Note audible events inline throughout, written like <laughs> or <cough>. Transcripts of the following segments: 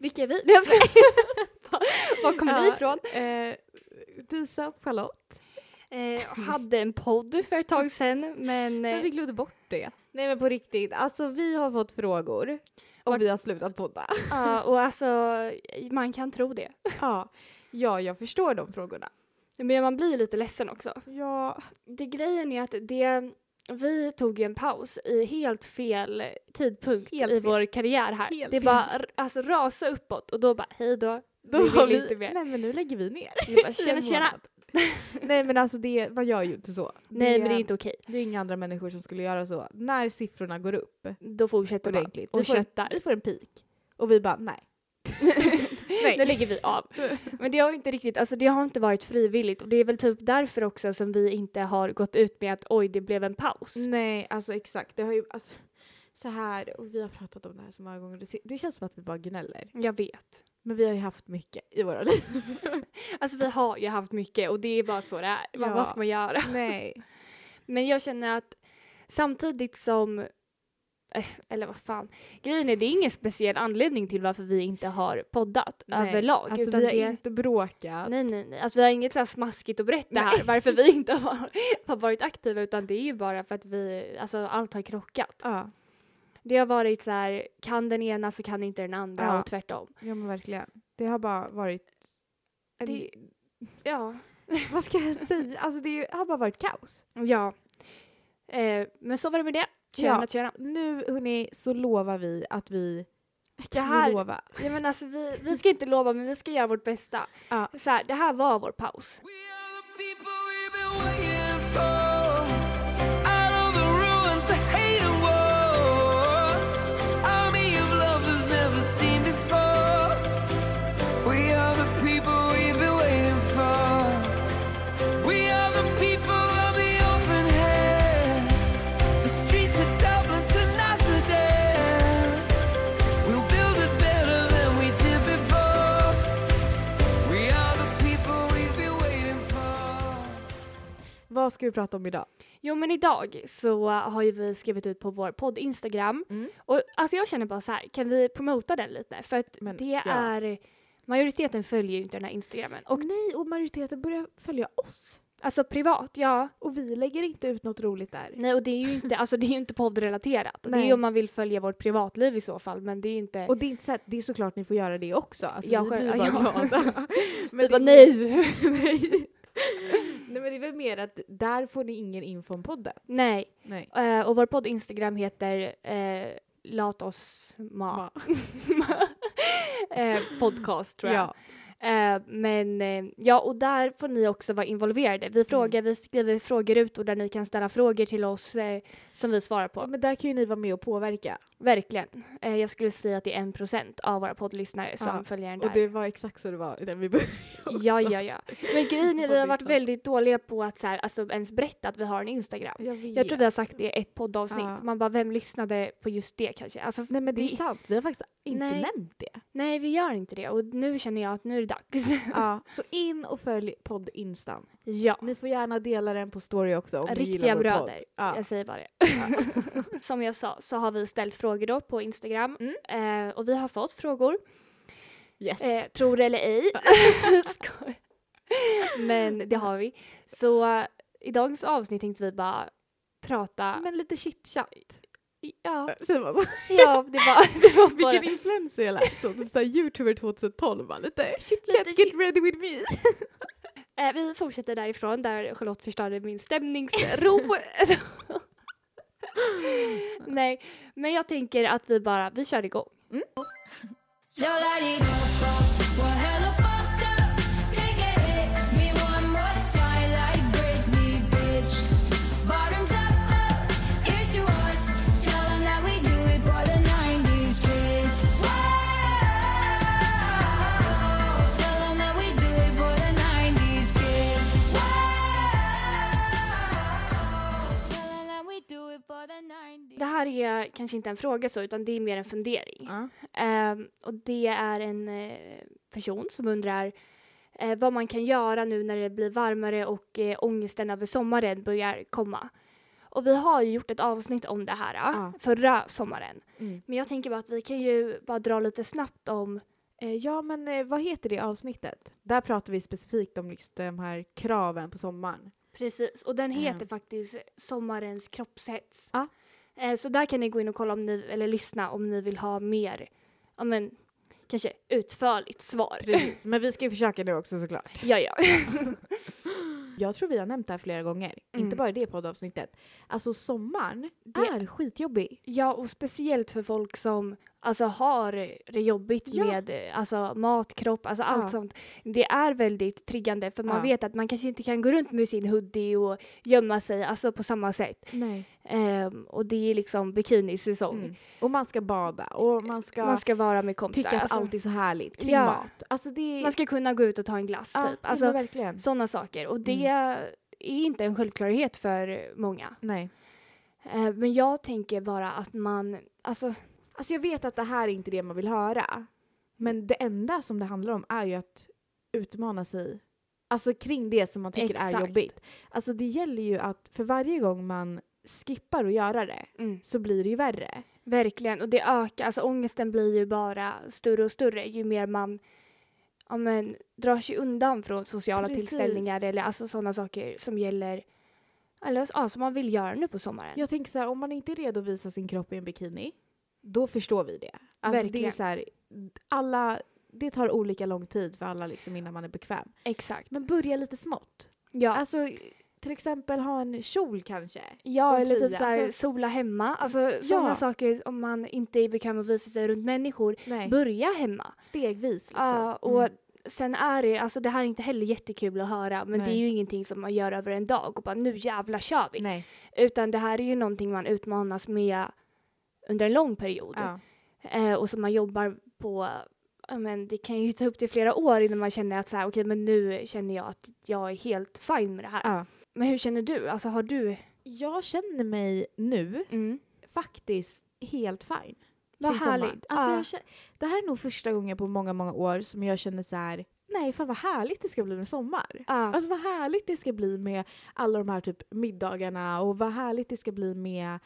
Vilka är vi? Nej, jag skojar. <laughs> Var kommer ni Ja, ifrån? Eh, Disa och Charlotte. Eh, hade en podd för ett tag sedan men, Men eh, vi glömde bort det. Nej men på riktigt, alltså vi har fått frågor och Vart- vi har slutat podda. ja, <laughs> och alltså man kan tro det. ja. ja, jag förstår de frågorna. Men man blir lite ledsen också. Ja, Det grejen är att det, vi tog ju en paus i helt fel tidpunkt Helt i fel. vår karriär här. Helt det fel. bara alltså rasa uppåt och då bara hej då. då vi vill vi, inte mer. nej men nu lägger vi ner. Vi bara, <laughs> tjena en tjena. nej men alltså det, man gör ju inte så. Nej men det är inte okej. det är inga andra människor som skulle göra så. När siffrorna går upp Då fortsätter man ordentligt, och vi får, en, köttar. vi får en peak. Och vi bara nej. <laughs> Nej. <laughs> Nu lägger vi av. <laughs> Men det har inte riktigt, alltså det har inte varit frivilligt och det är väl typ därför också som vi inte har gått ut med att oj det blev en paus. Nej, alltså exakt. Det har ju, alltså, så här, och vi har pratat om det här så många gånger. Det, känns som att vi bara gnäller. Jag vet. Men vi har ju haft mycket i våra liv. <laughs> Alltså vi har ju haft mycket och det är bara så det är. Ja. Vad ska man göra? Nej. Men jag känner att samtidigt som eller vad fan. Grejen är det är ingen speciell anledning till varför vi inte har poddat Nej. överlag. Alltså utan vi har det, inte bråkat. Nej, nej, nej. Alltså vi har inget så här smaskigt att berätta här varför vi inte har, <laughs> har varit aktiva utan det är ju bara för att vi, alltså allt har krockat. Ja, Det har varit så här, kan den ena så kan inte den andra Ja. och tvärtom. ja men verkligen. Det har bara varit... En, Det, ja, <laughs> Vad ska jag säga? Alltså det har bara varit kaos. ja. Eh, men så var det med det. Tjena, Ja. tjena. Nu hörni så lovar vi att vi... Kan Det här- vi lova? Ja, men alltså, vi, vi ska inte lova men vi ska göra vårt bästa. Ja. Så här, det här var vår paus. Vad ska vi prata om idag? Jo men idag så uh, har ju vi skrivit ut på vår podd Instagram. Mm. Och alltså jag känner bara så här, kan vi promota den lite? För att Men, det ja. är, majoriteten följer ju inte den här Instagrammen. Och nej, och majoriteten börjar följa oss. alltså privat, ja. Och vi lägger inte ut något roligt där. Nej och det är ju inte, alltså det är inte poddrelaterat. Det är Nej. ju om man vill följa vårt privatliv i så fall men det är inte, Och det är inte så att, det är såklart ni får göra det också. Alltså, Ja, vi själv- blir bara <laughs> ja. glada. <laughs> vi det bara nej. <laughs> nej. Nej men det är väl mer att där får ni ingen info om podden. nej. Nej. Eh, och vår podd Instagram heter eh, Lat oss ma. <laughs> eh, podcast tror jag. Ja. Eh, men eh, ja, och där får ni också vara involverade. Vi frågar, vi skriver frågor ut och där ni kan ställa frågor till oss eh, som vi svarar på. Ja, Men där kan ju ni vara med och påverka. Verkligen. Eh, jag skulle säga att det är en procent av våra poddlyssnare som Ja, följer den Och där. det var exakt så det var när vi började <laughs> också. Ja, ja, ja. Men grejen är, vi har varit väldigt dåliga på att så här, alltså, ens berätta att vi har en Instagram. Jag. Jag tror vi har sagt det i ett poddavsnitt. Ja. Man bara, vem lyssnade på just det kanske? Alltså, Nej men det är sant, vi har faktiskt inte Nej. nämnt det. nej, vi gör inte det. Och nu känner jag att nu är det dags. Ja, <laughs> så in och följ podd Instan. ja. Ni får gärna dela den på story också om ni gillar Riktiga vår bröder. podd. Ja. Jag säger bara det. <laughs> Som jag sa så har vi ställt frågor då på Instagram. Mm. Eh, och vi har fått frågor. Yes. Eh, tror det eller ej. <laughs> Men det har vi. Så eh, i dagens avsnitt tänkte vi bara prata. Men lite chitchat. Ja, Säger man så? ja, det var, det var <laughs> bara. Vilken influencer jag lät som. Typ såhär youtuber 2012 bara lite chitchat, Lite get ready with me. <laughs> Eh, vi fortsätter därifrån där Charlotte förstörde min stämningsro. <laughs> Nej, men jag tänker att vi bara, vi kör igång. So Det här är kanske inte en fråga så, utan det är mer en fundering. Ja. Ehm, och det är en eh, person som undrar eh, vad man kan göra nu när det blir varmare och eh, ångesten över sommaren börjar komma. Och vi har ju gjort ett avsnitt om det här Ja. förra sommaren. Mm. Men jag tänker bara att vi kan ju bara dra lite snabbt om ja, men vad heter det avsnittet? Där pratar vi specifikt om just de här kraven på sommaren. Precis, och den heter Mm. faktiskt Sommarens kroppshets. Ja. Eh, så där kan ni gå in och kolla om ni, eller lyssna om ni vill ha mer, ja men kanske utförligt svar. Precis. Men vi ska ju <laughs> försöka nu också såklart. ja, ja. <laughs> Jag tror vi har nämnt det här flera gånger, Mm. inte bara i det poddavsnittet. Alltså sommaren Det- är skitjobbig. ja, och speciellt för folk som alltså har det jobbigt Ja. med alltså, mat, kropp, alltså allt Ja. sånt. Det är väldigt triggande för man Ja. vet att man kanske inte kan gå runt med sin hoodie och gömma sig alltså på samma sätt. Ehm, och det är liksom bikinisäsong. Mm. Och man ska bada och man ska, Man ska vara med kompisar. tycka att alltså, allt är så härligt kring Ja. mat. Alltså det man ska kunna gå ut och ta en glass typ. Alltså, sådana saker. Och det Mm. är inte en självklarhet för många. Nej. Eh, men jag tänker bara att man, alltså Alltså jag vet att det här är inte det man vill höra. Men det enda som det handlar om är ju att utmana sig. Alltså kring det som man tycker är Exakt. jobbigt. Alltså det gäller ju att för varje gång man skippar att göra det mm, så blir det ju värre. verkligen. Och det ökar, alltså ångesten blir ju bara större och större ju mer man ja, men, drar sig undan från sociala Precis. tillställningar eller alltså sådana saker som gäller eller ja, som man vill göra nu på sommaren. Jag tänker så här, om man inte är redo att visa sin kropp i en bikini, då förstår vi det. Alltså det är Verkligen. så här, alla, det tar olika lång tid för alla liksom innan man är bekväm. Exakt. Men börja lite smått. Ja, Alltså till exempel ha en kjol kanske. ja eller typ tia, så här, alltså- sola hemma. Alltså sådana Ja. saker om man inte är bekväm att visa sig runt människor. Nej, Börja hemma. stegvis liksom. Ja, och Mm. sen är det, alltså det här är inte heller jättekul att höra men det Nej. är ju ingenting som man gör över en dag och bara nu jävlar kör vi. Nej. Utan det här är ju någonting man utmanas med under en lång period. Ja. Eh, och som man jobbar på, men det kan ju ta upp till flera år innan man känner att så här, okej men nu känner jag att jag är helt fine med det här. Ja. Men hur känner du? Alltså har du? Jag känner mig nu Mm. faktiskt helt fine. Vad härligt. Alltså Ja. känner, det här är nog första gången på många, många år som jag känner så här. nej fan vad härligt det ska bli med sommar. Ja. Alltså vad härligt det ska bli med alla de här typ middagarna och vad härligt det ska bli med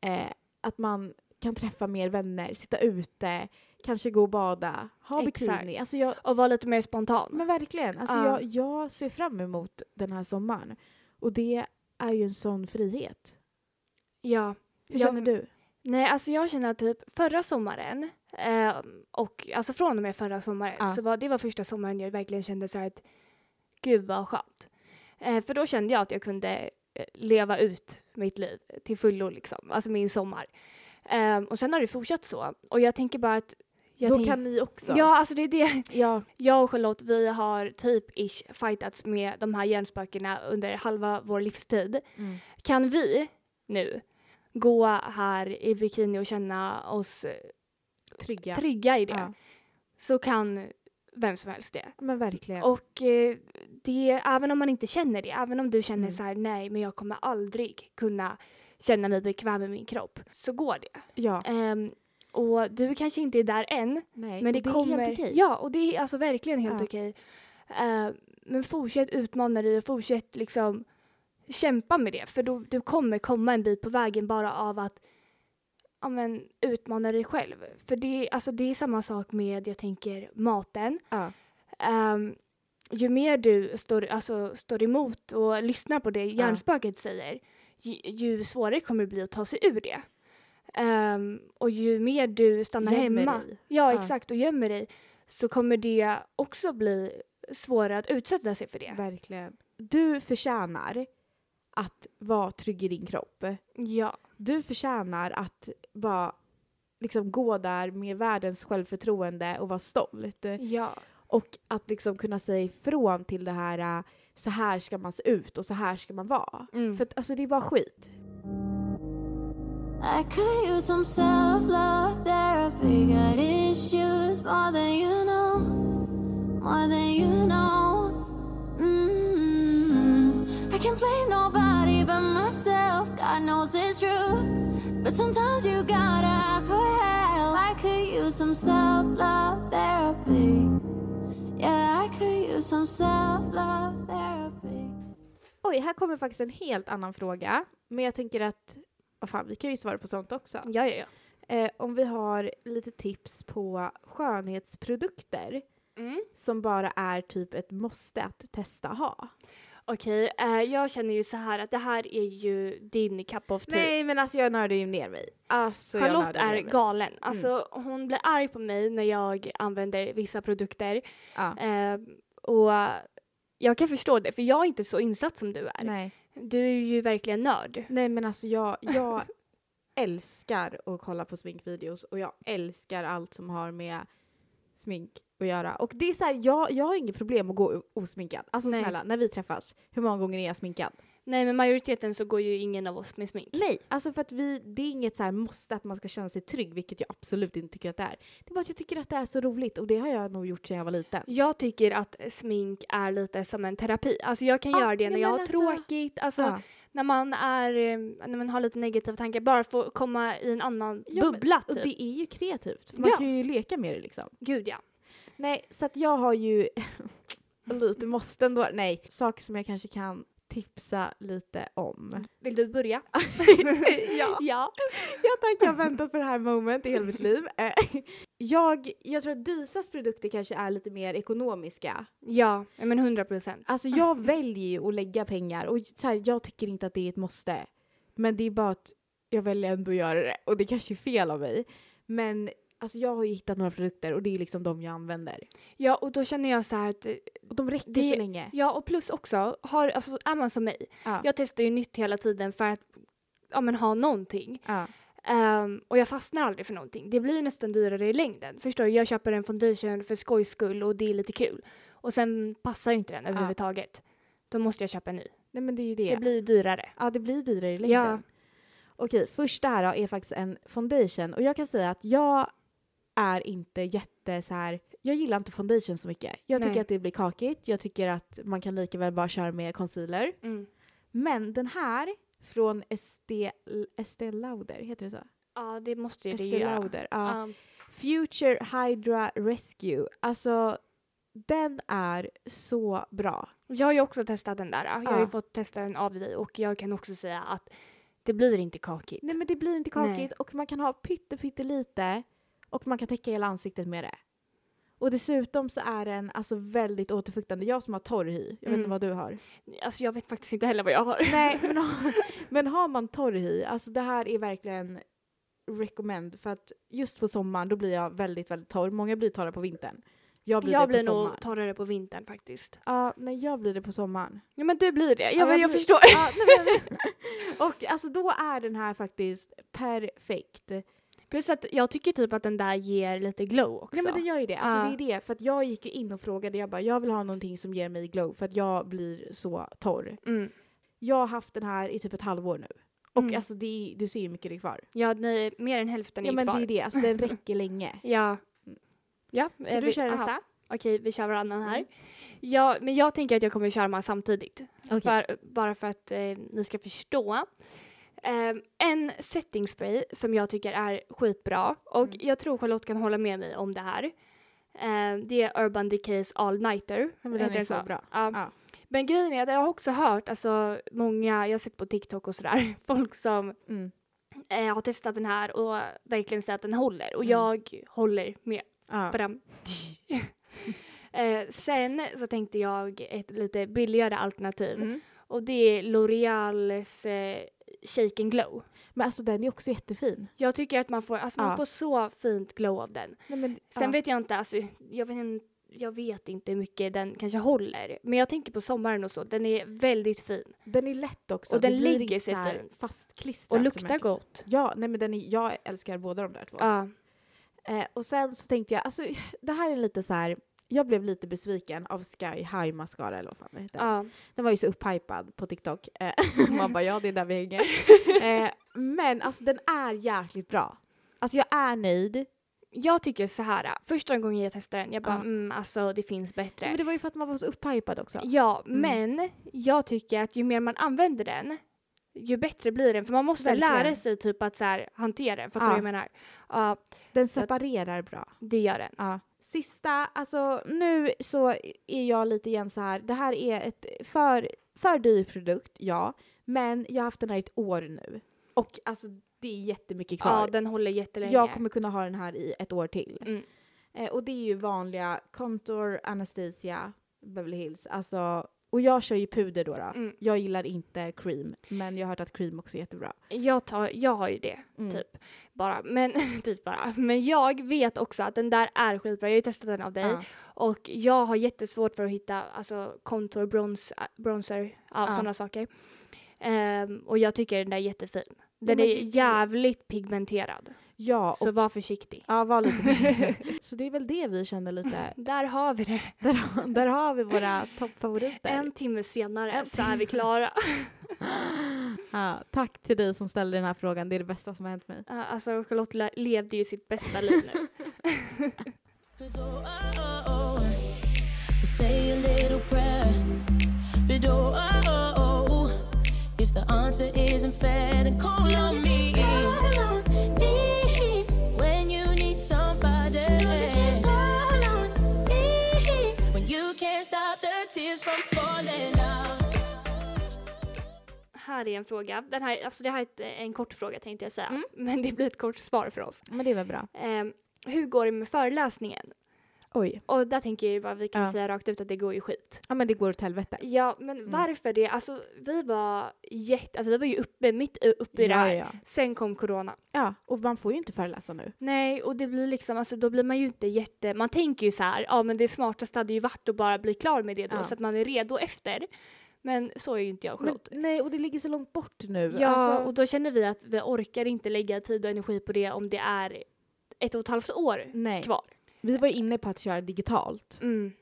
eh, att man kan träffa mer vänner, sitta ute, kanske gå och bada, ha Exakt. bikini. Alltså jag, Och vara lite mer spontan. men verkligen, alltså Ja. jag, jag ser fram emot den här sommaren. Och det är ju en sån frihet. ja. Hur Ja, känner du? Nej, alltså jag känner att typ förra sommaren eh, och alltså från och med förra sommaren Ja. så var det var första sommaren jag verkligen kände så här att gud vad skönt. Eh, för då kände jag att jag kunde eh, leva ut mitt liv till fullo liksom, alltså min sommar. Eh, och sen har det fortsatt så och jag tänker bara att jag Då tänk- kan ni också. Ja, alltså det är det. ja. Jag och Charlotte, vi har typ ish fightats med de här hjärnspökena under halva vår livstid. Mm. Kan vi nu gå här i bikini och känna oss eh, Trygga. trygga i det Ja. så kan vem som helst det. Men verkligen. Och eh, det, även om man inte känner det, även om du känner Mm. så här nej men jag kommer aldrig kunna känna mig bekväm med min kropp, så går det. ja. Ehm, och du kanske inte är där än, Nej. men det, det kommer... är helt okej. Ja, och det är alltså verkligen helt Ja. okej. Eh, men fortsätt utmana dig och fortsätt liksom kämpa med det. För då, du kommer komma en bit på vägen bara av att ja, men, utmana dig själv. För det, alltså, det är samma sak med, jag tänker, maten. Ja. Ehm, ju mer du står, alltså, står emot och lyssnar på det hjärnspöket säger, ju, ju svårare kommer det bli att ta sig ur det. Ehm, och ju mer du stannar Gömmer hemma, dig. ja Ja. exakt, och gömmer dig, så kommer det också bli svårare att utsätta sig för det. Verkligen. Du förtjänar att vara trygg i din kropp. Ja, Du förtjänar att bara liksom gå där med världens självförtroende och vara stolt. ja, Och att liksom kunna säga ifrån till det här äh, så här ska man se ut och så här ska man vara. mm. För att, alltså det är bara skit. I could use some self love therapy. Got issues more than you know, more than you know. mm I can't blame nobody but myself. God knows it's true. But sometimes you gotta ask for help. I could use some self love therapy. Yeah, I could use some self love therapy. Oj, här kommer faktiskt en helt annan fråga. Men jag tänker att, vad fan, vi kan ju svara på sånt också. ja, ja, ja. eh, om vi har lite tips på skönhetsprodukter Mm. som bara är typ ett måste att testa ha. Okej, eh, jag känner ju så här att det här är ju din cup of tea. Nej men alltså jag nördar ju ner mig. Alltså, jag Charlotte nördar är ner mig. galen. Alltså hon blir arg på mig när jag använder vissa produkter. Ja. Eh, och jag kan förstå det, för jag är inte så insatt som du är. Nej. Du är ju verkligen nörd. Nej men alltså jag, jag <laughs> älskar att kolla på sminkvideos och jag älskar allt som har med smink att göra. Och det är så här, jag, jag har inget problem att gå osminkad. Alltså Nej. snälla, när vi träffas, hur många gånger är jag sminkad? Nej, men majoriteten så går ju ingen av oss med smink. Nej, alltså för att vi, det är inget så här måste att man ska känna sig trygg, vilket jag absolut inte tycker att det är. Det är bara att jag tycker att det är så roligt och det har jag nog gjort sedan jag var liten. Jag tycker att smink är lite som en terapi. Alltså jag kan Ja, göra det när jag har alltså- tråkigt, alltså Ja. När man är, eh, när man har lite negativa tankar, bara att komma i en annan Ja, men- bubbla Och typ. det är ju kreativt. Man Ja. kan ju leka med det liksom. Gud ja. Nej, så att jag har ju <laughs> lite måste ändå, nej, saker som jag kanske kan tipsa lite om. Vill du börja? <laughs> ja. <laughs> ja. Ja tack, jag har väntat på det här moment i hela mitt liv. Eh, jag, jag tror att Disas produkter kanske är lite mer ekonomiska. Ja, men hundra procent. Alltså jag väljer ju att lägga pengar och så här, jag tycker inte att det är ett måste. Men det är bara att jag väljer ändå att göra det och det kanske är fel av mig. Men alltså jag har ju hittat några produkter och det är liksom de jag använder. Ja, och då känner jag så här att, eh, Och de räcker Det- så länge. ja och plus också, har, alltså, är man som mig, Ja. jag testar ju nytt hela tiden för att ja, men, ha någonting. Ja. Ehm, och jag fastnar aldrig för någonting. Det blir nästan dyrare i längden. Förstår du? Jag köper en foundation för skojs skull och det är lite kul. Och sen passar inte den överhuvudtaget. Då måste jag köpa en ny. Nej men det är ju det. Det blir dyrare. Ja, det blir dyrare i längden. Ja. Okej, första här då är faktiskt en foundation och jag kan säga att jag är inte jätte så här. Jag gillar inte foundation så mycket. Jag tycker Nej. att det blir kakigt. Jag tycker att man kan lika väl bara köra med concealer. Mm. Men den här från Estée, Estée Lauder, heter det så? Ja, det måste ju det Estée göra. Lauder. Ja. Ja. Future Hydra Rescue. Alltså, den är så bra. Jag har ju också testat den där. Jag har ju fått testa den av dig och jag kan också säga att det blir inte kakigt. Nej men det blir inte kakigt Nej. och man kan ha pytte, pytte lite och man kan täcka hela ansiktet med det. Och dessutom så är den alltså väldigt återfuktande. Jag som har torr hy, jag vet Mm. inte vad du har. Alltså jag vet faktiskt inte heller vad jag har. Nej, <laughs> men, har- men har man torr hy, alltså det här är verkligen recommend för att just på sommaren då blir jag väldigt, väldigt torr. Många blir torra på vintern. Jag blir jag blir sommaren. nog torrare på vintern faktiskt. Ja, nej jag blir det på sommaren. Ja men du blir det. Ja, Jag, jag jag blir- förstår. Ja, nej, men, <laughs> och alltså då är den här faktiskt perfekt. Plus att jag tycker typ att den där ger lite glow också. Nej men det gör ju det. Alltså Ja. det är det. För att jag gick ju in och frågade, jag bara jag vill ha någonting som ger mig glow för att jag blir så torr. mm. Jag har haft den här i typ ett halvår nu. Och Mm. alltså det du ser hur mycket det är kvar. Ja, nej, mer än hälften är ja men kvar. det är det, alltså den räcker länge. <laughs> Ja. Ja, Ska eh, du vi- köra nästa? Okej, vi kör varannan här. Mm. Ja, men jag tänker att jag kommer köra samtidigt. Okej. För, bara för att eh, ni ska förstå. Ehm, en setting spray som jag tycker är skitbra och Mm. jag tror Charlotte kan hålla med mig om det här. Ehm, det är Urban Decays All Nighter. Men den är den så bra. Ja. Ja. Men grejen är att jag har också hört, alltså många, jag har sett på TikTok och sådär, <laughs> folk som Mm. eh, har testat den här och verkligen säger att den håller. Och Mm. jag håller med. Ja. Badam. <laughs> eh, sen så tänkte jag ett lite billigare alternativ Mm. och det är L'Oreals eh, Shake and Glow. Men alltså den är också jättefin. Jag tycker att man får, alltså man Ja. får så fint glow av den. Nej, men, Sen ja. vet jag inte, alltså, jag, vet, inte- jag vet inte hur mycket den kanske håller. Men jag tänker på sommaren och så, den är väldigt fin. Den är lätt också. Och den inte sig fint. Fastklistrat. Och luktar gott. Ja, nej men den är, jag älskar båda de där två. Ja. Eh, och sen så tänkte jag, alltså <laughs> det här är lite så här. Jag blev lite besviken av Sky High Mascara eller vad fan det heter. ja. Den var ju så upphypad på TikTok. Eh, <laughs> Man bara ja, det är där vi hänger. <laughs> Eh, men alltså den är jäkligt bra. Alltså jag är nöjd. Jag tycker så här. Första gången jag testade den, jag bara Ja. mm, alltså det finns bättre. Men det var ju för att man var så upphypad också. Ja, Mm. men jag tycker att ju mer man använder den, ju bättre blir den. För man måste Verkligen. lära sig typ att så här, hantera den. Fattar du Ja. vad jag menar? Ja, Den separerar bra. det gör den. Ja. Sista, alltså nu så är jag lite igen så här. Det här är ett för, för dyr produkt, ja. Men jag har haft den här i ett år nu. Och alltså det är jättemycket kvar. Ja, den håller jättelänge. Jag kommer kunna ha den här i ett år till. Mm. Eh, och det är ju vanliga Contour, Anastasia, Beverly Hills. Alltså, och jag kör ju puder då. då. Mm. Jag gillar inte cream, men jag har hört att cream också är jättebra. Jag, tar, jag har ju det, Mm. typ. Bara. Men, <laughs> typ bara. Men jag vet också att den där är skitbra. Jag har ju testat den av dig. Ja. Och jag har jättesvårt för att hitta alltså, contour, brons, bronzer, Ja. sådana saker. Ehm, och jag tycker den där är jättefin. Den men är det- jävligt pigmenterad. Ja, Så och, var försiktig. ja, var lite försiktig. <laughs> Så det är väl det vi känner lite. Där har vi det. Där, har- där har vi våra toppfavoriter. En timme senare En så är vi klara. <laughs> Ja, tack till dig som ställde den här frågan. Det är det bästa som har hänt mig. Ja, alltså Charlotte le- levde ju sitt bästa liv nu. <laughs> the answer isn't fair, then call on me. Call on me when you need somebody. Call on me when you can't stop the tears from falling out. här är en fråga. Den här, alltså det här är ett, en kort fråga tänkte jag säga. Mm. Men det blir ett kort svar för oss. Men det är väl bra. Ehm, hur går det med föreläsningen? Oj. Och där tänker jag bara vi kan Ja. säga rakt ut att det går ju skit. Ja men det går åt helvete. Ja, men Mm. varför det? Alltså vi var jätte, alltså vi var ju uppe, mitt uppe i det ja, här. ja. Sen kom corona. ja, och man får ju inte föreläsa nu. Nej, och det blir liksom, alltså då blir man ju inte jätte, man tänker ju så här, ja men det smartaste hade ju varit att bara bli klar med det då så att man är redo efter. Men så är ju inte jag och Men, Charlotte. nej, och det ligger så långt bort nu. Ja, Alltså, och då känner vi att vi orkar inte lägga tid och energi på det om det är ett och ett halvt år nej. kvar. Vi var inne på att köra digitalt. Mm,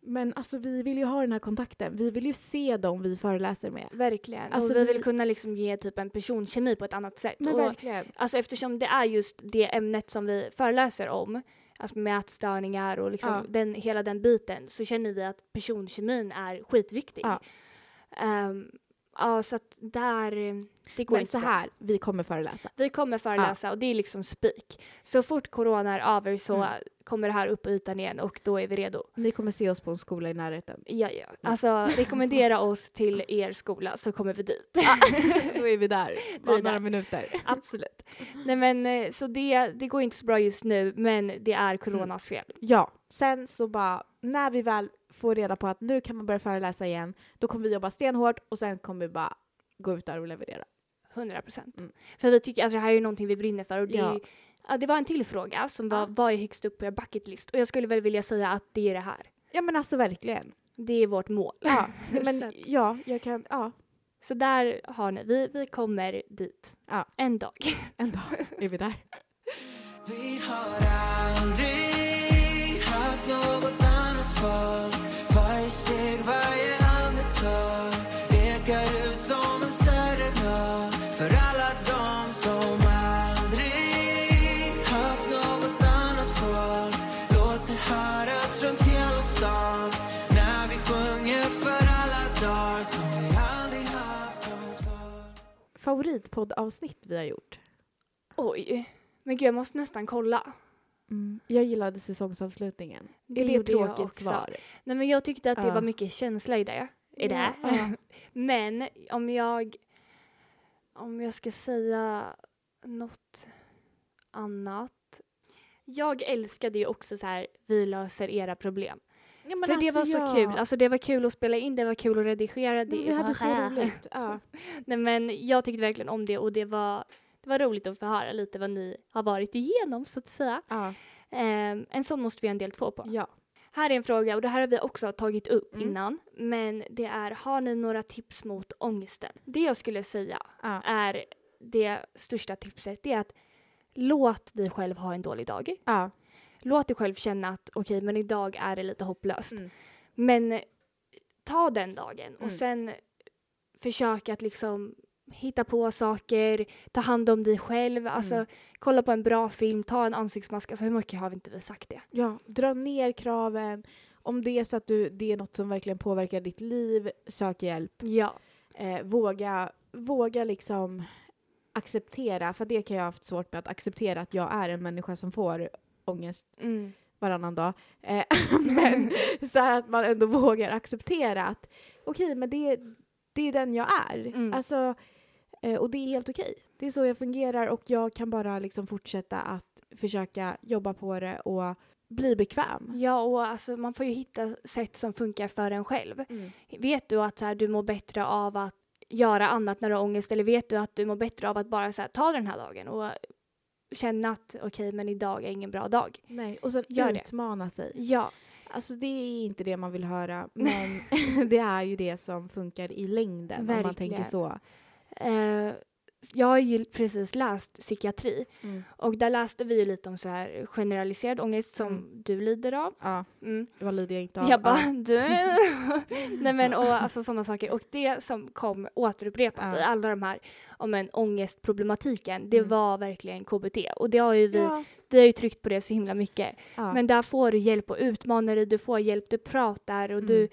Men alltså vi vill ju ha den här kontakten. Vi vill ju se dem vi föreläser med. verkligen. Alltså, och vi vi- vill kunna liksom ge typ en personkemi på ett annat sätt. Men och, verkligen. alltså eftersom det är just det ämnet som vi föreläser om, alltså mätstörningar och liksom Ja. den, hela den biten, så känner vi att personkemin är skitviktig. Ja. Ehm, ja, så att där, eh, det går Men inte så här, vi kommer föreläsa. Vi kommer föreläsa och det är liksom spik. Så fort corona är över så Mm. kommer det här upp på ytan igen och då är vi redo. Ni kommer se oss på en skola i närheten. Ja, ja. Alltså rekommendera oss till er skola så kommer vi dit. <laughs> Då är vi där. <laughs> Bara några minuter. Absolut. Nej men eh, så det, det går inte så bra just nu men det är coronas fel. Ja, sen så bara när vi väl får reda på att nu kan man börja föreläsa igen, då kommer vi jobba stenhårt och sen kommer vi bara gå ut där och leverera. 100 procent. Mm. För vi tycker, alltså det här är ju någonting vi brinner för och det, Ja. är ju- ja, det var en till fråga som var, Ja. vad är högst upp på er bucket list? Och jag skulle väl vilja säga att det är det här. Ja men alltså verkligen. Det är vårt mål. Ja, <laughs> men ja, jag kan, ja, Så där har ni, vi, vi kommer dit. Ja. En dag. <laughs> en dag är vi där. Vi har aldrig haft något annat steg, varje andetag ekar ut som en serenad För alla de som aldrig haft något annat val Låt det höras runt hela stan När vi sjunger för alla dagar som vi aldrig haft något val Favoritpoddavsnitt vi har gjort. Oj. Men gud, jag måste nästan kolla. Jag gillade säsongsavslutningen. Det är det ett jag tråkigt också. svar? Nej, men jag tyckte att det var mycket känsla i det. I det. Ja. <laughs> Men om jag, om jag ska säga något annat. Jag älskade ju också så här, vi löser era problem. Ja, För det alltså, var så ja. kul. Alltså det var kul att spela in, det var kul att redigera. Det Men vi hade så roligt. Ja. <laughs> Nej men jag tyckte verkligen om det och det var, det var roligt att få höra lite vad ni har varit igenom så att säga. Ja. Ehm, en sån måste vi ha en del två på. ja. Här är en fråga och det här har vi också tagit upp Mm. innan. Men det är, har ni några tips mot ångesten? Det jag skulle säga Ja. är det största tipset. Det är att låt dig själv ha en dålig dag. Ja. Låt dig själv känna att okej, men idag är det lite hopplöst. Mm. Men ta den dagen och Mm. sen försök att liksom hitta på saker, ta hand om dig själv, alltså Mm. kolla på en bra film, ta en ansiktsmask. Alltså hur mycket har vi inte vi sagt det? ja. Dra ner kraven. Om det är så att du, det är något som verkligen påverkar ditt liv, sök hjälp. Ja, Eh, våga, våga liksom acceptera, för det kan jag ha haft svårt med att acceptera att jag är en människa som får ångest mm. varannan dag. Eh, <laughs> men <laughs> så att man ändå vågar acceptera att okej, men det, det är den jag är. Mm. Alltså, Eh, och det är helt okej. Det är så jag fungerar och jag kan bara liksom fortsätta att försöka jobba på det och bli bekväm. Ja, och alltså, man får ju hitta sätt som funkar för en själv. Vet du att så här, du mår bättre av att göra annat när du har ångest eller vet du att du mår bättre av att bara så här, ta den här dagen och känna att okej, men idag är ingen bra dag. Nej, och sen Gör det. utmana sig. Ja, Alltså det är inte det man vill höra, men <laughs> <laughs> det är ju det som funkar i längden om man Verkligen. tänker så. Eh, jag har ju precis läst psykiatri och där läste vi ju lite om så här generaliserad ångest som Mm. du lider av. Ja, Mm. vad lider jag inte av? Jag bara, Ja. du. <laughs> Nej men och alltså sådana saker. Och det som kom återupprepat Ja. i alla de här om en ångestproblematiken, det Mm. var verkligen KBT. Och det har ju vi, Ja, vi har ju tryckt på det så himla mycket. ja. Men där får du hjälp och utmana dig, du får hjälp, du pratar och Mm. du,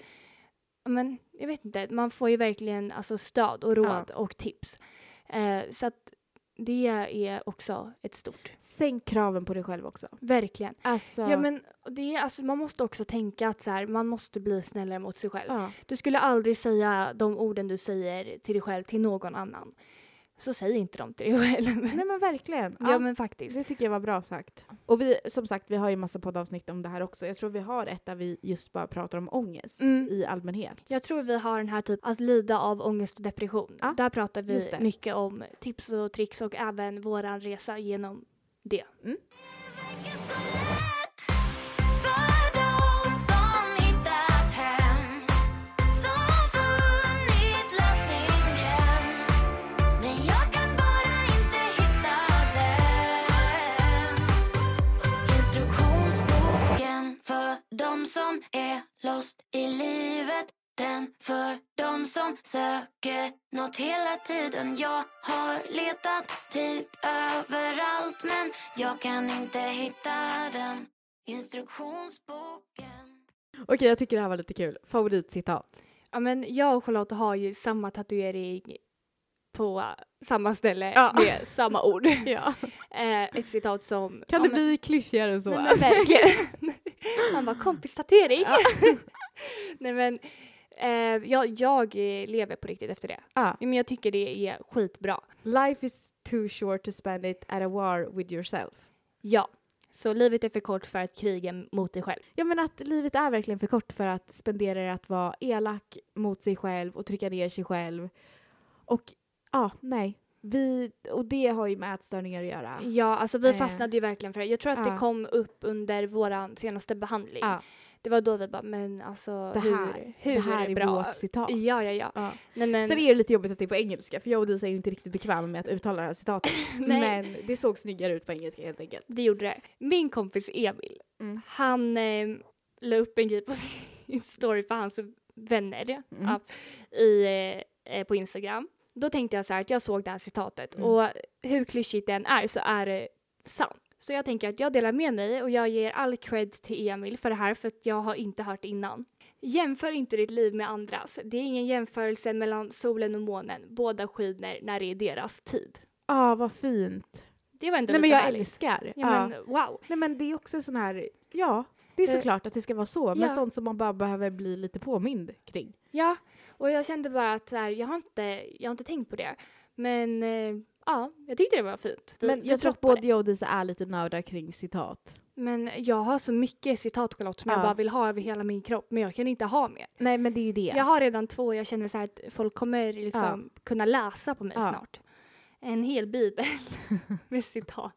ja, men jag vet inte, man får ju verkligen alltså stöd och råd och tips. Eh, så att det är också ett stort, Sänk kraven på dig själv också. verkligen. Alltså, Ja men det är, alltså, man måste också tänka att så här, man måste bli snällare mot sig själv. ja. Du skulle aldrig säga de orden du säger till dig själv till någon annan. Så säg inte dem till dig själv. Nej men <laughs> verkligen. ja men faktiskt. Det tycker jag var bra sagt. Och vi, som sagt, vi har ju massa poddavsnitt om det här också. Jag tror vi har ett där vi just bara pratar om ångest Mm. i allmänhet. Jag tror vi har den här typ att lida av ångest och depression. Ja, Där pratar vi mycket om tips och tricks och även våran resa genom det. För dem som är lost i livet Den för dem som söker något hela tiden Jag har letat typ överallt men jag kan inte hitta den Instruktionsboken Okej, jag tycker det här var lite kul. Favoritcitat. Ja men jag och Charlotte har ju samma tatuering på samma ställe Ja. med samma ord. <laughs> Ja. Eh, ett citat som... Kan ja, det men- bli klyschigare än så? Nej men verkligen. <laughs> <laughs> Han bara kompistatuering. Ja. <laughs> Nej men eh, jag, jag lever på riktigt efter det. Ja. Men jag tycker det är skitbra. Life is too short to spend it at a war with yourself. Ja. Så livet är för kort för att kriga mot dig själv. Ja men att livet är verkligen för kort för att spendera det att vara elak mot sig själv och trycka ner sig själv. Och ja, nej. Vi, och det har ju med ätstörningar att göra. Ja, alltså vi Eh. fastnade ju verkligen för det. Jag tror att Ja. det kom upp under vår senaste behandling. Ja, Det var då vi bara, men alltså det hur, här, hur det här är är bra? vårt citat. Ja, ja, ja. Ja. Nej, men, Sen är det lite jobbigt att det är på engelska för jag och Disa är ju inte riktigt bekväma med att uttala det här citatet. <laughs> Men det såg snyggare ut på engelska helt enkelt. det gjorde det. Min kompis Emil, Mm. han eh, la upp en grej på sin story för hans vänner Mm. ja, i, eh, på Instagram. Då tänkte jag så här att jag såg det här citatet Mm. och hur klyschigt det än är så är det sant. Så jag tänker att jag delar med mig och jag ger all cred till Emil för det här för att jag har inte hört innan. Jämför inte ditt liv med andras. Det är ingen jämförelse mellan solen och månen. Båda skiner när det är deras tid. Ja, vad fint. Det var ändå Nej men lite jag härligt. älskar. Ja, Ja. men wow. Nej men det är också sån här, ja, det är Eh, såklart att det ska vara så, men ja. sånt som man bara behöver bli lite påmind kring. Ja, och jag kände bara att så här, jag, har inte, jag har inte tänkt på det. Men eh, ja, jag tyckte det var fint. Men vi jag tror att både jag och Disa är lite nördar kring citat. Men jag har så mycket citat Charlotte som jag Ja. bara vill ha över hela min kropp men jag kan inte ha mer. Nej men det är ju det. Jag har redan två jag känner så här att folk kommer liksom kunna läsa på mig Ja. snart. En hel bibel <laughs> med citat.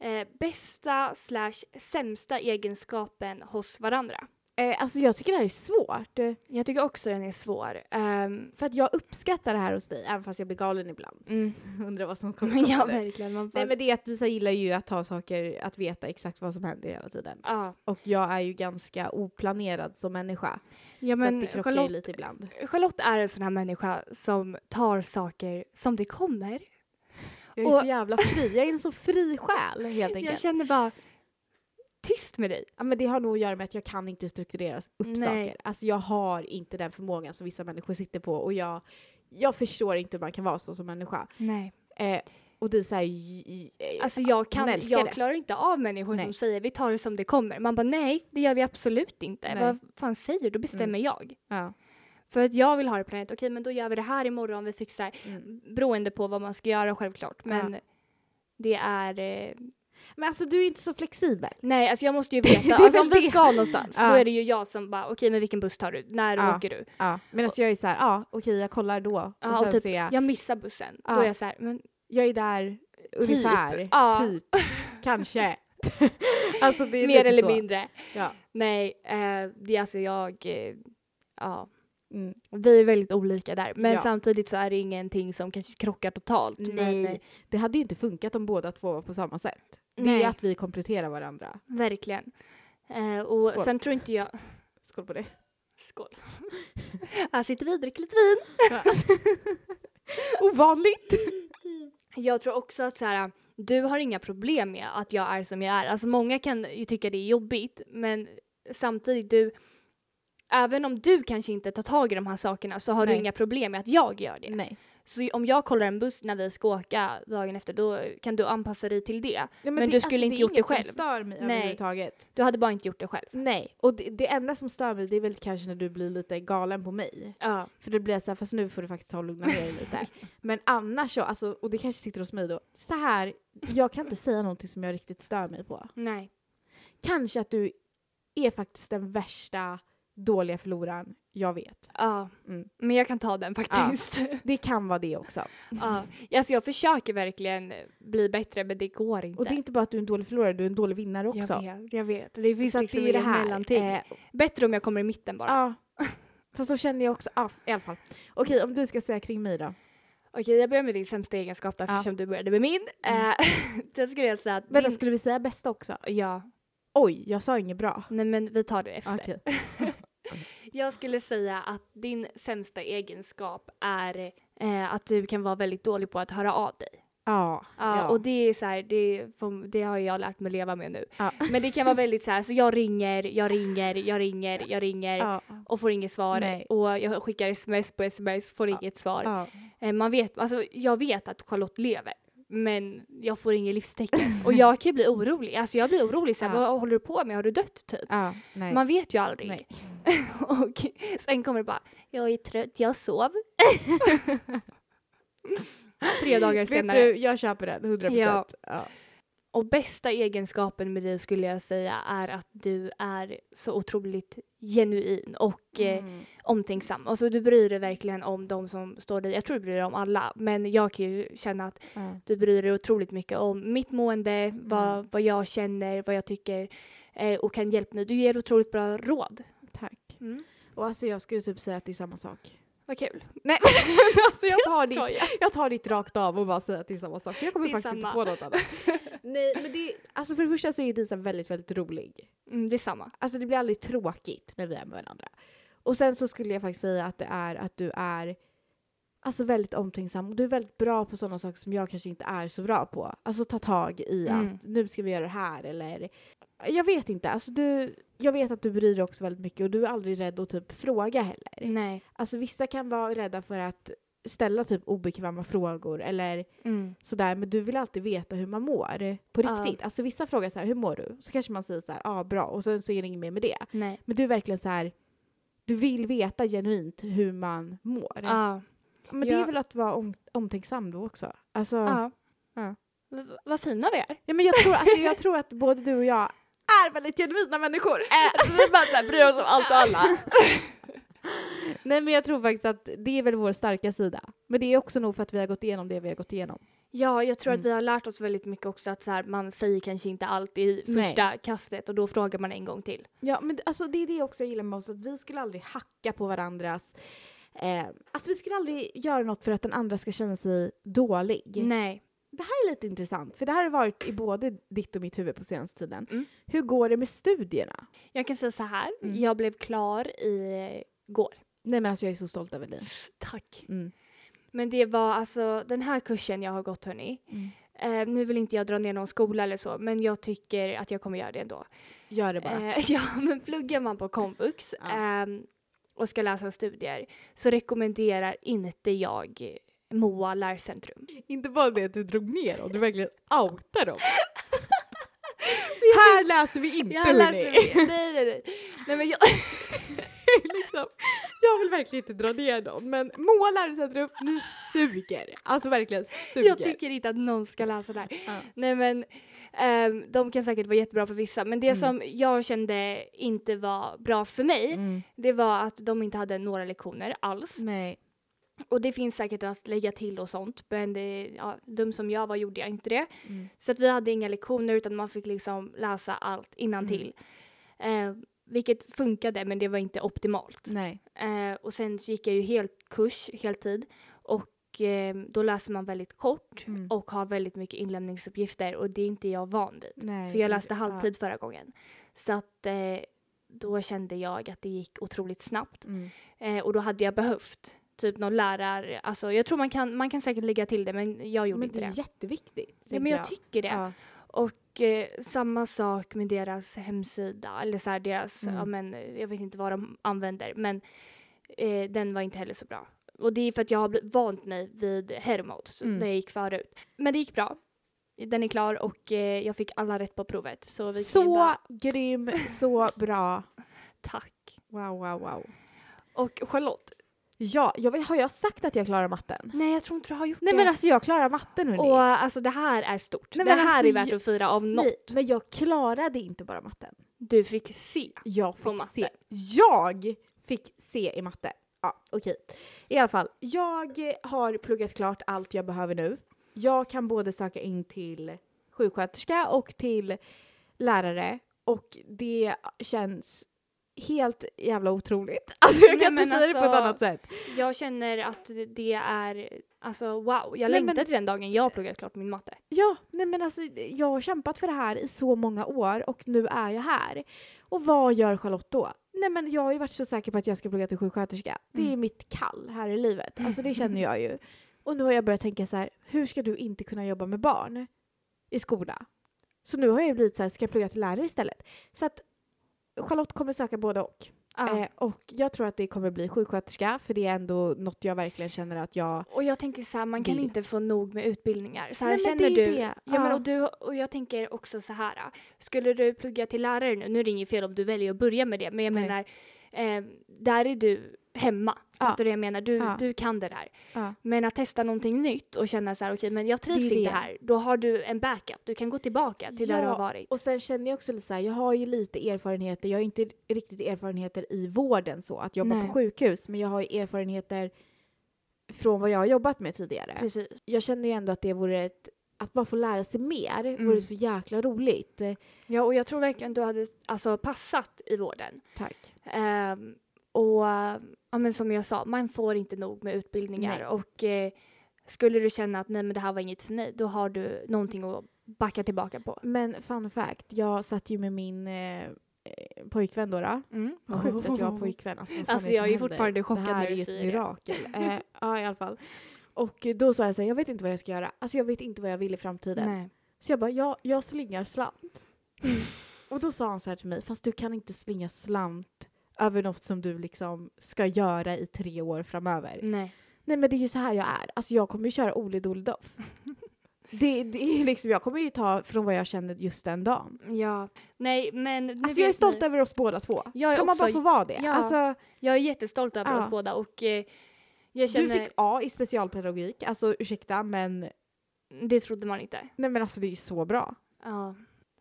Eh, bästa slash sämsta egenskapen hos varandra. Eh, alltså jag tycker det här är svårt. Jag tycker också den är svår. Ehm, För att jag uppskattar det här hos dig, även fast jag blir galen ibland. mm. <laughs> Undrar vad som kommer ja, verkligen. Man bara, Nej men det är att Disa gillar ju att ha saker, att veta exakt vad som händer hela tiden. ja. Och jag är ju ganska oplanerad som människa. ja, så men att det krockar ju Charlotte, lite ibland. Charlotte är en sån här människa som tar saker som det kommer. Jag är Och- så jävla fri, jag är en så fri själ helt <laughs> Jag enkelt. känner bara, tyst med dig. Ja, men det har nog att göra med att jag kan inte strukturera upp Nej. saker. Alltså jag har inte den förmågan som vissa människor sitter på och jag, jag förstår inte hur man kan vara så som människa. Nej. Eh, och Disa är ju... eh, Alltså jag, kan, jag det. klarar inte av människor Nej. som säger vi tar det som det kommer. Man bara nej, det gör vi absolut inte. Nej. Vad fan säger du? Då bestämmer Mm. jag. ja. För att jag vill ha det planerat, okej men då gör vi det här imorgon, vi fixar. Mm. Beroende på vad man ska göra självklart. Men Ja. det är, eh, Men alltså du är inte så flexibel. nej alltså jag måste ju <laughs> veta, alltså om vi ska någonstans, Ja. då är det ju jag som bara, okej men vilken buss tar du, när Ja. åker du? Ja. Medan jag är så här, ja okej jag kollar då. Ja, och sen och typ, ser jag, jag missar bussen, Ja. då är jag så här, men jag är där ungefär, Ja. typ, kanske. <laughs> alltså det är mer eller så. mindre. Ja. Nej, eh, det är alltså jag, eh, ja, Mm. vi är väldigt olika där. Men Ja. samtidigt så är det ingenting som kanske krockar totalt. Men, eh, Nej, det hade ju inte funkat om båda två var på samma sätt. Det Nej. är att vi kompletterar varandra. verkligen. Eh, och Skål. sen tror inte jag, Skål på det. skål. <laughs> Här sitter vi och dricker lite vin. <laughs> Ovanligt! Jag tror också att så här, du har inga problem med att jag är som jag är. Alltså många kan ju tycka det är jobbigt, men samtidigt du, även om du kanske inte tar tag i de här sakerna så har Nej. du inga problem med att jag gör det. Nej. Så om jag kollar en buss när vi ska åka dagen efter, då kan du anpassa dig till det. Ja, Men det, du skulle alltså, inte det är gjort det inget själv. som stör mig Nej. överhuvudtaget. Du hade bara inte gjort det själv. Nej, och det, det enda som stör mig det är väl kanske när du blir lite galen på mig. Ja. För då blir jag såhär, fast nu får du faktiskt ta och lugna ner dig lite. <laughs> Men annars så, alltså, och det kanske sitter hos mig då, så här, jag kan inte säga någonting som jag riktigt stör mig på. Nej. Kanske att du är faktiskt den värsta dåliga förloraren jag vet. Ja. Mm. Men jag kan ta den faktiskt. Ja. <laughs> Det kan vara det också. <laughs> Alltså jag försöker verkligen bli bättre men det går inte. Och det är inte bara att du är en dålig förlorare, du är en dålig vinnare också. Jag vet, jag vet. Det finns Så liksom det är det här. mellanting. Eh, Bättre om jag kommer i mitten bara. ja. Fast så känner jag också, ja i alla fall. Okej, om du ska säga kring mig då. Okej, jag börjar med din sämsta egenskap då, Ja. eftersom du började med min. Mm. Eh, <laughs> då skulle jag säga att Vänta, din... skulle vi säga bästa också? Ja, Oj, jag sa inget bra. nej men vi tar det efter. Okej. Jag skulle säga att din sämsta egenskap är eh, att du kan vara väldigt dålig på att höra av dig. Ja. Ja, och det är så här, det, det har jag lärt mig leva med nu. Ja. Men det kan vara <laughs> väldigt så här, så jag ringer, jag ringer, jag ringer, jag ringer ja. och får inget svar. Nej. Och jag skickar sms på sms, får Ja. inget svar. ja. Eh, Man vet, alltså jag vet att Charlotte lever. Men jag får inget livstecken. <laughs> Och jag kan ju bli orolig. Alltså jag blir orolig såhär, Ja. vad håller du på med? Har du dött typ? ja. Man vet ju aldrig. Nej. <laughs> och sen kommer det bara, jag är trött, jag sov. <laughs> Tre dagar Vet senare. du, jag köper den, 100%. Ja. Ja. Och bästa egenskapen med dig skulle jag säga är att du är så otroligt genuin och eh, Mm. omtänksam. Alltså du bryr dig verkligen om de som står dig. Jag tror du bryr dig om alla, men jag kan ju känna att Ja. du bryr dig otroligt mycket om mitt mående, vad, Mm. vad jag känner, vad jag tycker eh, och kan hjälpa mig. Du ger otroligt bra råd. Mm. Och alltså jag skulle typ säga att det är samma sak. Vad kul. Nej <laughs> alltså jag tar, ditt, jag tar ditt rakt av och bara säger att det är samma sak. Jag kommer faktiskt inte samma. på något annat. <laughs> Nej men det, alltså för det första så är Disa väldigt väldigt rolig. Mm, det är samma. Alltså det blir aldrig tråkigt när vi är med varandra. Och sen så skulle jag faktiskt säga att det är att du är alltså väldigt omtänksam och du är väldigt bra på sådana saker som jag kanske inte är så bra på. Alltså ta tag i Mm. att nu ska vi göra det här eller jag vet inte, alltså du, jag vet att du bryr dig också väldigt mycket och du är aldrig rädd att typ fråga heller. Nej. Alltså vissa kan vara rädda för att ställa typ obekväma frågor eller Mm. sådär men du vill alltid veta hur man mår på riktigt. Alltså vissa frågar så här, hur mår du? Så kanske man säger så här, ja ah, bra och sen så är det inget mer med det. Nej. Men du är verkligen så här, du vill veta genuint hur man mår. Ja. Men det är Ja. väl att vara om, omtänksam då också. Alltså, Ja. Ja. Vad fina vi är. ja, men jag, tror, alltså, jag tror att <laughs> både du och jag är väldigt genuina människor. Äh. vi bara bryr oss om allt och alla. <laughs> Nej men jag tror faktiskt att det är väl vår starka sida. Men det är också nog för att vi har gått igenom det vi har gått igenom. Ja, jag tror att Mm. vi har lärt oss väldigt mycket också att så här, man säger kanske inte allt i Nej. första kastet och då frågar man en gång till. Ja men alltså det är det också jag gillar med oss, att vi skulle aldrig hacka på varandras Eh, alltså vi skulle aldrig göra något för att den andra ska känna sig dålig. Nej. Det här är lite intressant, för det här har varit i både ditt och mitt huvud på senaste tiden. Mm. Hur går det med studierna? Jag kan säga så här, Mm. jag blev klar i går. Nej men alltså jag är så stolt över dig. Tack. Mm. Men det var alltså den här kursen jag har gått hörni. Mm. Eh, nu vill inte jag dra ner någon skola eller så, men jag tycker att jag kommer göra det ändå. Gör det bara. Eh, <laughs> ja, men pluggar man på komvux Ja. Och ska läsa studier så rekommenderar inte jag Moa lärcentrum. Inte bara det att du drog ner dem, du verkligen outar dem. <laughs> Här läser vi inte Jag hörni. läser, nej, nej, nej. nej men jag, <laughs> liksom, jag vill verkligen inte dra ner någon men sätter upp, ni suger. Alltså verkligen suger. jag tycker inte att någon ska läsa här. Ja. Nej men ehm, de kan säkert vara jättebra för vissa men det Mm. som jag kände inte var bra för mig Mm. det var att de inte hade några lektioner alls. Nej. Och det finns säkert att lägga till och sånt men det, ja, dum som jag var gjorde jag inte det. Mm. Så att vi hade inga lektioner utan man fick liksom läsa allt innantill. Eh, vilket funkade men det var inte optimalt. Nej. Eh, och sen gick jag ju helt kurs, heltid. Och eh, då läser man väldigt kort Mm. och har väldigt mycket inlämningsuppgifter och det är inte jag van vid. Nej. För jag läste Ja. halvtid förra gången. Så att eh, då kände jag att det gick otroligt snabbt. Mm. Eh, och då hade jag behövt typ någon lärare. Alltså jag tror man kan, man kan säkert lägga till det men jag gjorde Men inte det det. är jätteviktigt. Ja, men jag tycker det. Ja. Och eh, samma sak med deras hemsida, eller så här deras, Mm. ja men jag vet inte vad de använder, men eh, den var inte heller så bra. Och det är för att jag har vant mig vid Hermods Mm. där jag gick förut. Men det gick bra. Den är klar och eh, jag fick alla rätt på provet. Så, vi Så bara, grym, så bra. <laughs> tack. Wow, wow, wow. Och Charlotte, Ja, jag vet, har jag sagt att jag klarar matten? nej jag tror inte du har gjort Nej det. men alltså jag klarar matten hörni. och alltså det här är stort. Nej, det här alltså, är värt att fira av något. Nej, men jag klarade inte bara matten. Du fick se. Jag fick se. Jag fick se i matte. Ja, okej. I alla fall, jag har pluggat klart allt jag behöver nu. Jag kan både söka in till sjuksköterska och till lärare och det känns helt jävla otroligt. <laughs> Alltså jag Nej, kan inte säga det på ett alltså, annat sätt. Jag känner att det är, alltså wow, jag längtar men- till den dagen jag har pluggat klart min matte. Ja, nej men alltså jag har kämpat för det här i så många år och nu är jag här. Och vad gör Charlotte då? Nej men jag har ju varit så säker på att jag ska plugga till sjuksköterska. Det är Mm. mitt kall här i livet. Alltså det känner jag ju. Och nu har jag börjat tänka så här, hur ska du inte kunna jobba med barn i skola? Så nu har jag ju blivit så här, ska jag plugga till lärare istället? Så att Charlotte kommer söka både och. Ja. Eh, och jag tror att det kommer bli sjuksköterska för det är ändå något jag verkligen känner att jag och jag tänker så här, man kan vill. inte få nog med utbildningar. Så här, Nej, känner du? det. Ja, Ja. Men, och, du och jag tänker också så här, skulle du plugga till lärare nu, nu är det inget fel om du väljer att börja med det, men jag Nej. menar, eh, där är du hemma. Ja. Fattar du jag menar? Du, Ja. du kan det där. Ja. Men att testa någonting nytt och känna så här, okej, men jag trivs Det är inte det. här. Då har du en backup. Du kan gå tillbaka till där du Ja, har varit. Och sen känner jag också lite så här, jag har ju lite erfarenheter, jag har inte riktigt erfarenheter i vården så, att jobba Nej. på sjukhus, men jag har ju erfarenheter från vad jag har jobbat med tidigare. Precis. Jag känner ju ändå att det vore ett, att bara få lära sig mer Mm. vore så jäkla roligt. Ja, och jag tror verkligen du hade alltså, passat i vården. Tack. Ehm, och ja, men som jag sa, man får inte nog med utbildningar. Nej. Och eh, skulle du känna att nej men det här var inget för mig, då har du någonting att backa tillbaka på. Men fun fact, jag satt ju med min eh, pojkvän då. då. Mm. Sjukt att jag har pojkvän. Alltså, Alltså, är det jag är fortfarande chockad Det här när är du ju ett säger det. mirakel. <laughs> eh, ja, i alla fall. Och då sa jag så här, jag vet inte vad jag ska göra. Alltså jag vet inte vad jag vill i framtiden. Nej. Så jag bara, jag, jag slingar slant. Mm. Och då sa han så här till mig, fast du kan inte slinga slant över något som du liksom ska göra i tre år framöver. Nej. Nej men det är ju så här jag är. Alltså jag kommer ju köra Ole Doledoff. <laughs> det, det är liksom, jag kommer ju ta från vad jag känner just den dagen. Ja. Nej, men nu Alltså jag är stolt ni, över oss båda två. Jag kan man också- bara få vara det? ja. Alltså, jag är jättestolt över Ja. oss båda och eh, jag känner, du fick A i specialpedagogik, alltså ursäkta men det trodde man inte. nej men alltså det är ju så bra. Ja.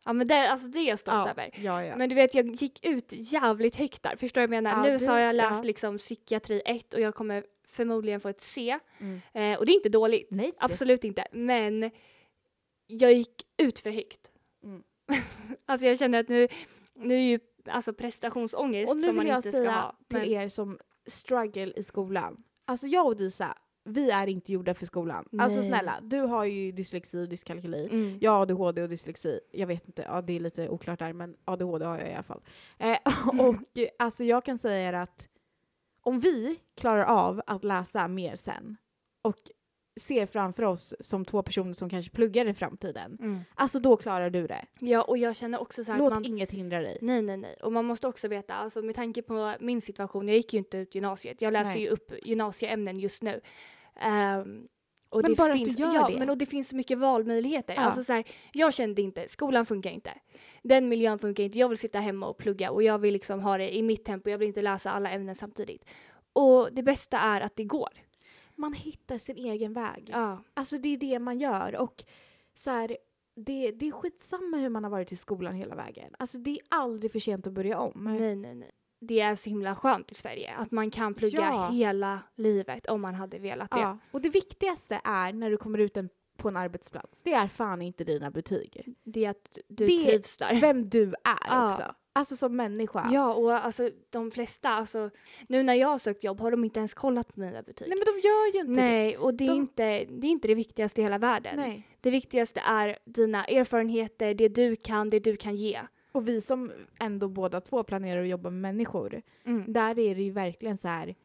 Ja men det, alltså det är jag stolt Ja, över. ja, ja. Men du vet, jag gick ut jävligt högt där. Förstår du vad jag menar? Nu du- så har jag läst liksom psykiatri 1 och jag kommer förmodligen få ett C. Mm. Eh, och det är inte dåligt. Nej, Absolut inte. Men jag gick ut för högt. Mm. <laughs> alltså jag känner att nu, nu är ju alltså prestationsångest Och nu som man vill jag inte ska säga ha. till Men, er som struggle i skolan. Alltså jag och Disa, vi är inte gjorda för skolan. Alltså Nej. snälla, du har ju dyslexi och dyskalkyli. mm. Jag har ADHD och dyslexi. Jag vet inte, ja, det är lite oklart där men ADHD har jag i alla fall. Eh, <laughs> och eh, alltså jag kan säga er att om vi klarar av att läsa mer sen och ser framför oss som två personer som kanske pluggar i framtiden. Mm. Alltså då klarar du det. Ja, och jag känner också så här Låt att man, inget hindra dig. Nej, nej, nej. Och man måste också veta, alltså med tanke på min situation, jag gick ju inte ut gymnasiet. Jag läser Nej. ju upp gymnasieämnen just nu. Ehm, Och Men det bara att du finns, gör ja, det. Men och det finns så mycket valmöjligheter. Ja. Alltså så här, jag kände inte, skolan funkar inte. Den miljön funkar inte. Jag vill sitta hemma och plugga och jag vill liksom ha det i mitt tempo. Jag vill inte läsa alla ämnen samtidigt. Och det bästa är att det går. Man hittar sin egen väg. Ja, Alltså det är det man gör. Och så här, det, det är skitsamma hur man har varit i skolan hela vägen. Alltså det är aldrig för sent att börja om. nej, nej, nej. Det är så himla skönt i Sverige att man kan plugga Ja. hela livet om man hade velat det. Ja. Och det viktigaste är när du kommer ut en, på en arbetsplats, det är fan inte dina betyg. Det är att du Det- trivs där. Vem du är Ja. också. Alltså som människa. Ja, och alltså de flesta, alltså nu när jag har sökt jobb har de inte ens kollat på mina betyg. Nej men de gör ju inte Nej, och det är, De- inte, det är inte det viktigaste i hela det. världen. Nej. Det viktigaste är dina erfarenheter, det du kan, det du kan ge. Och vi som ändå båda två planerar att jobba med människor, Mm. där är det ju verkligen så här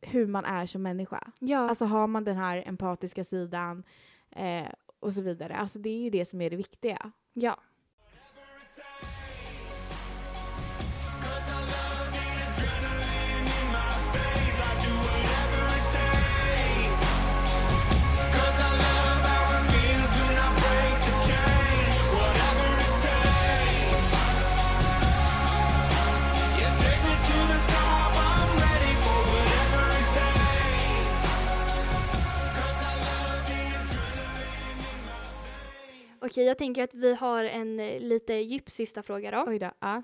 hur man är som människa. Ja, Alltså har man den här empatiska sidan eh, och så vidare. Alltså det är ju det som är det viktiga. ja. Tänker att vi har en eh, lite djup sista fråga då. Oj då. Ja.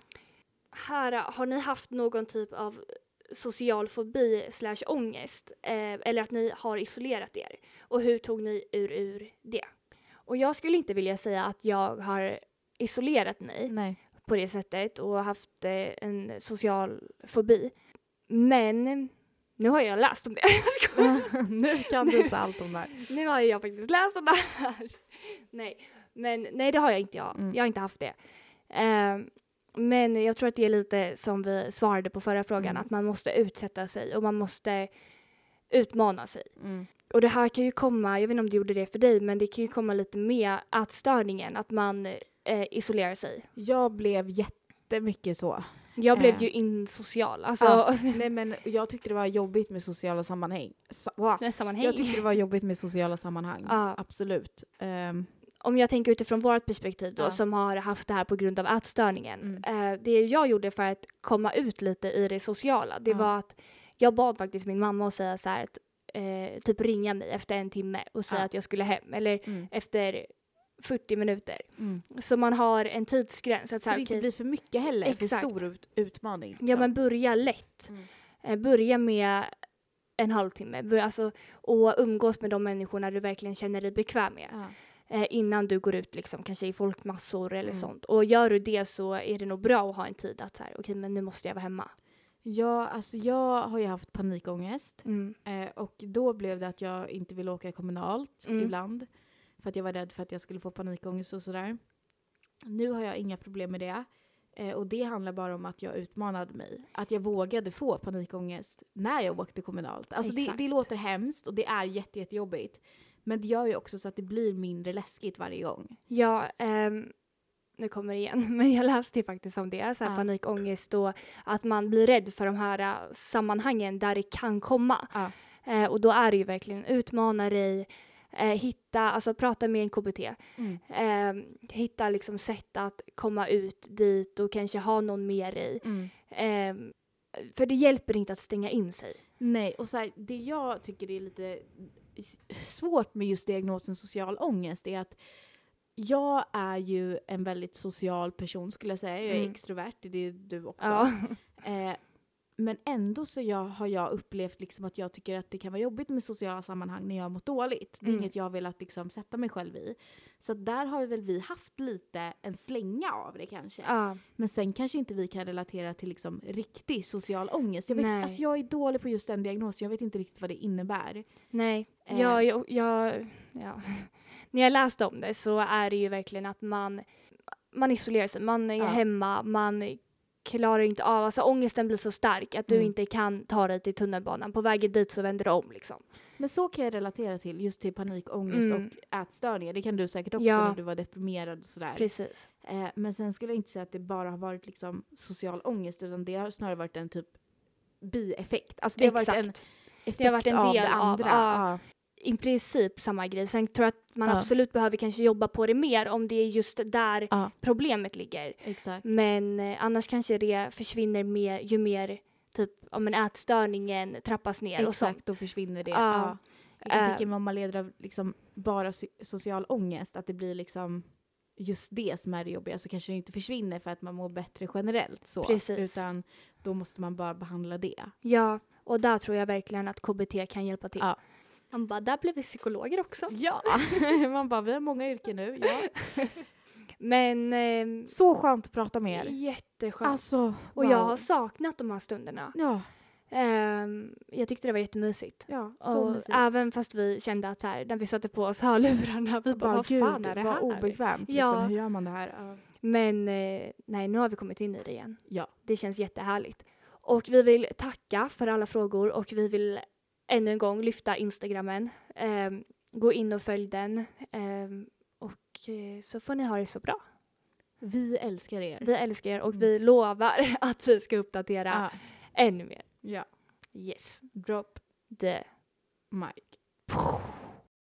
Här, eh, har ni haft någon typ av social fobi slash ångest? Eh, eller att ni har isolerat er? Och hur tog ni ur, ur det? Och jag skulle inte vilja säga att jag har isolerat mig. Nej. på det sättet och haft eh, en social fobi. Men nu har jag läst om det. <laughs> <laughs> Nu kan du säga allt om det här. nu har jag faktiskt läst om det här. nej, men nej det har jag inte jag. Mm. Jag har inte haft det. Ehm, men jag tror att det är lite som vi svarade på förra frågan, Mm. att man måste utsätta sig och man måste utmana sig. Mm. Och det här kan ju komma, jag vet inte om det gjorde det för dig, men det kan ju komma lite med ätstörningen, att man eh, isolerar sig. Jag blev jättemycket så. Jag blev Eh. ju insocial. Alltså, Ja. <laughs> Nej men jag tyckte det var jobbigt med sociala sammanhang. Sa-? Nej, sammanhang. Jag tyckte det var jobbigt med sociala sammanhang. Ja. Absolut. Ehm, Om jag tänker utifrån vårt perspektiv då, Ja. som har haft det här på grund av ätstörningen. Mm. Eh, det jag gjorde för att komma ut lite i det sociala, det Ja. var att jag bad faktiskt min mamma att säga så här att eh, typ ringa mig efter en timme och säga Ja. att jag skulle hem. Eller mm. efter 40 minuter. Mm. Så man har en tidsgräns. Att så Så här, det inte blir för mycket heller, för Exakt. stor ut, utmaning. Ja liksom. men börja lätt. Mm. Eh, börja med en halvtimme. Alltså, och umgås med de människorna du verkligen känner dig bekväm med. Eh, innan du går ut liksom, kanske i folkmassor eller Mm. sånt. Och gör du det så är det nog bra att ha en tid att så här, okej men nu måste jag vara hemma. Ja, alltså jag har ju haft panikångest. Mm. Eh, och då blev det att jag inte ville åka kommunalt Mm. ibland. För att jag var rädd för att jag skulle få panikångest och sådär. Nu har jag inga problem med det. Eh, och det handlar bara om att jag utmanade mig. Att jag vågade få panikångest när jag åkte kommunalt. Alltså det, det låter hemskt och det är jätte, jättejobbigt. Men det gör ju också så att det blir mindre läskigt varje gång. Ja, ehm, nu kommer det igen, <laughs> men jag läste ju faktiskt om det, så här Ja. panikångest och att man blir rädd för de här äh, sammanhangen där det kan komma. Ja. Eh, och då är det ju verkligen utmana dig, eh, hitta, alltså prata med en KBT, Mm. eh, hitta liksom sätt att komma ut dit och kanske ha någon med dig. Mm. Ehm, för det hjälper inte att stänga in sig. Nej, och så här, det jag tycker är lite svårt med just diagnosen social ångest är att jag är ju en väldigt social person skulle jag säga. Jag är Mm. extrovert, det är du också. Ja. Eh, men ändå så jag, har jag upplevt liksom att jag tycker att det kan vara jobbigt med sociala sammanhang när jag har mått dåligt. Det är Mm. inget jag har velat liksom sätta mig själv i. Så att där har väl vi haft lite en slänga av det kanske. ja. Men sen kanske inte vi kan relatera till liksom riktig social ångest. Jag, vet, Nej. alltså jag är dålig på just den diagnosen, jag vet inte riktigt vad det innebär. Nej, Eh. jag, jag, jag, ja. <laughs> när jag läste om det så är det ju verkligen att man, man isolerar sig, man är Ja. hemma, man klarar inte av, alltså ångesten blir så stark att du Mm. inte kan ta dig till tunnelbanan. På vägen dit så vänder du om liksom. Men så kan jag relatera till, just till panikångest Mm. och ätstörningar. Det kan du säkert också Ja. när du var deprimerad och sådär. Precis. Eh, men sen skulle jag inte säga att det bara har varit liksom social ångest, utan det har snarare varit en typ bieffekt. Alltså det har varit en Exakt. effekt Det har varit en av del det av- andra. ja. ja. I princip samma grej. Sen tror jag att man Ja. absolut behöver kanske jobba på det mer om det är just där Ja, problemet ligger. exakt. Men eh, annars kanske det försvinner mer ju mer typ om en ätstörningen trappas ner och sånt. Exakt, då försvinner det. Ja. Ja. Jag kan Eh. tänka mig om man leder av liksom bara so- social ångest, att det blir liksom just det som är det jobbiga, så kanske det inte försvinner för att man mår bättre generellt så. Precis. Utan då måste man bara behandla det. Ja, och där tror jag verkligen att KBT kan hjälpa till. Ja. Man bara, där blev vi psykologer också. Ja! <laughs> man bara, vi har många yrken nu. Ja. Men eh, Så skönt att prata med er. jätteskönt. Alltså, och jag wow. har saknat de här stunderna. Ja, Ehm, jag tyckte det var jättemysigt. ja så och mysigt. även fast vi kände att så här, när vi satte på oss hörlurarna, vi bara, bara, vad gud, fan är det vad här? obekvämt. Ja. Liksom, hur gör man det här? Ja. Men eh, nej, nu har vi kommit in i det igen. Ja. Det känns jättehärligt. Och vi vill tacka för alla frågor och vi vill ännu en gång lyfta Instagrammen. Ehm, gå in och följ den. Ehm, och eh, så får ni ha det så bra. Vi älskar er. Vi älskar er och Mm. vi lovar <laughs> att vi ska uppdatera Ja. ännu mer. ja. Yes, Drop the mic.